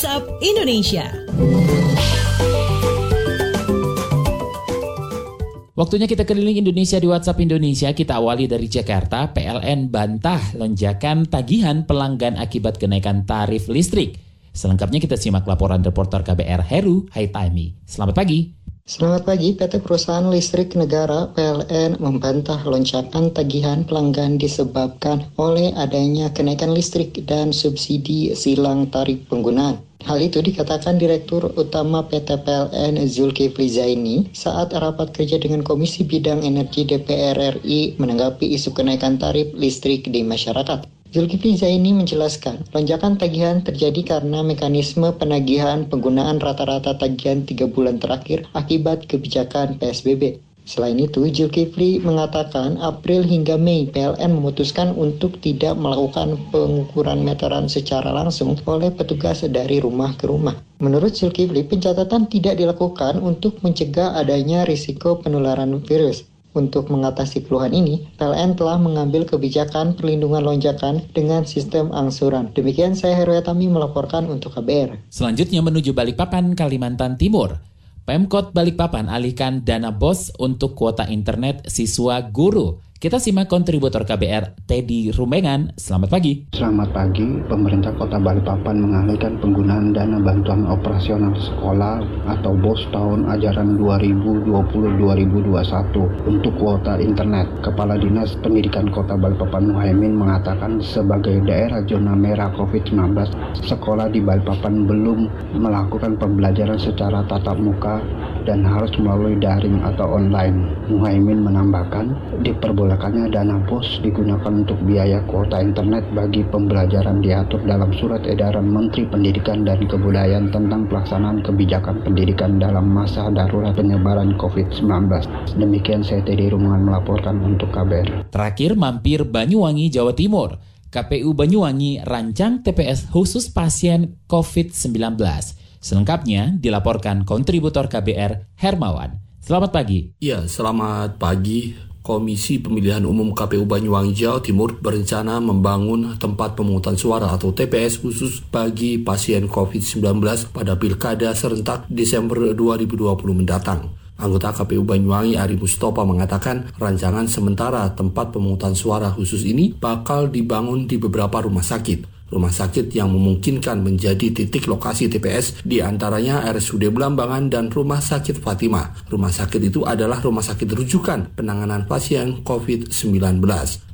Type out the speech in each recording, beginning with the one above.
WhatsApp Indonesia. Waktunya kita keliling Indonesia di WhatsApp Indonesia. Kita awali dari Jakarta. PLN bantah lonjakan tagihan pelanggan akibat kenaikan tarif listrik. Selengkapnya kita simak laporan reporter KBR Heru Haitami. Selamat pagi. Selamat pagi, PT Perusahaan Listrik Negara PLN membantah lonjakan tagihan pelanggan disebabkan oleh adanya kenaikan listrik dan subsidi silang tarif penggunaan. Hal itu dikatakan Direktur Utama PT PLN Zulkifli Zaini saat rapat kerja dengan Komisi Bidang Energi DPR RI menanggapi isu kenaikan tarif listrik di masyarakat. Zulkifli Zaini menjelaskan, lonjakan tagihan terjadi karena mekanisme penagihan penggunaan rata-rata tagihan tiga bulan terakhir akibat kebijakan PSBB. Selain itu, Zulkifli mengatakan April hingga Mei PLN memutuskan untuk tidak melakukan pengukuran meteran secara langsung oleh petugas dari rumah ke rumah. Menurut Zulkifli, pencatatan tidak dilakukan untuk mencegah adanya risiko penularan virus. Untuk mengatasi keluhan ini, PLN telah mengambil kebijakan perlindungan lonjakan dengan sistem angsuran. Demikian saya Heruetami melaporkan untuk KBR. Selanjutnya menuju Balikpapan, Kalimantan Timur. Pemkot Balikpapan alihkan dana BOS untuk kuota internet siswa guru. Kita simak kontributor KBR, Teddy Rumbengan. Selamat pagi. Selamat pagi. Pemerintah Kota Balikpapan mengalihkan penggunaan dana bantuan operasional sekolah atau BOS tahun ajaran 2020-2021 untuk kuota internet. Kepala Dinas Pendidikan Kota Balikpapan Muhaimin mengatakan sebagai daerah zona merah COVID-19, sekolah di Balikpapan belum melakukan pembelajaran secara tatap muka dan harus melalui daring atau online. Muhaimin menambahkan, diperbolehkannya dana BOS digunakan untuk biaya kuota internet bagi pembelajaran diatur dalam surat edaran Menteri Pendidikan dan Kebudayaan tentang pelaksanaan kebijakan pendidikan dalam masa darurat penyebaran COVID-19. Demikian saya Teddy Rumangan melaporkan untuk KBR. Terakhir mampir Banyuwangi, Jawa Timur. KPU Banyuwangi rancang TPS khusus pasien COVID-19. Selengkapnya dilaporkan kontributor KBR Hermawan. Selamat pagi. Ya, selamat pagi. Komisi Pemilihan Umum KPU Banyuwangi Jawa Timur berencana membangun tempat pemungutan suara atau TPS khusus bagi pasien COVID-19 pada Pilkada serentak Desember 2020 mendatang. Anggota KPU Banyuwangi Ari Mustopa mengatakan rancangan sementara tempat pemungutan suara khusus ini bakal dibangun di beberapa rumah sakit rumah sakit yang memungkinkan menjadi titik lokasi TPS di antaranya RSUD Belambangan dan Rumah Sakit Fatima. Rumah sakit itu adalah rumah sakit rujukan penanganan pasien COVID-19.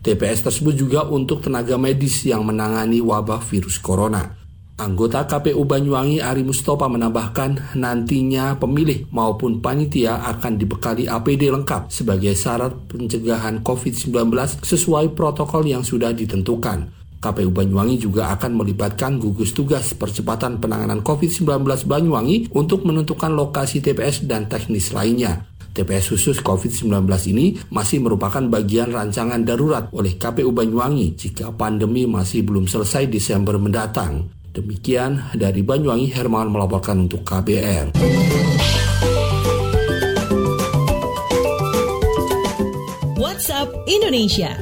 TPS tersebut juga untuk tenaga medis yang menangani wabah virus corona. Anggota KPU Banyuwangi Ari Mustopa menambahkan nantinya pemilih maupun panitia akan dibekali APD lengkap sebagai syarat pencegahan COVID-19 sesuai protokol yang sudah ditentukan. KPU Banyuwangi juga akan melibatkan gugus tugas percepatan penanganan COVID-19 Banyuwangi untuk menentukan lokasi TPS dan teknis lainnya. TPS khusus COVID-19 ini masih merupakan bagian rancangan darurat oleh KPU Banyuwangi jika pandemi masih belum selesai Desember mendatang. Demikian dari Banyuwangi, Hermawan melaporkan untuk KBR. WhatsApp Indonesia.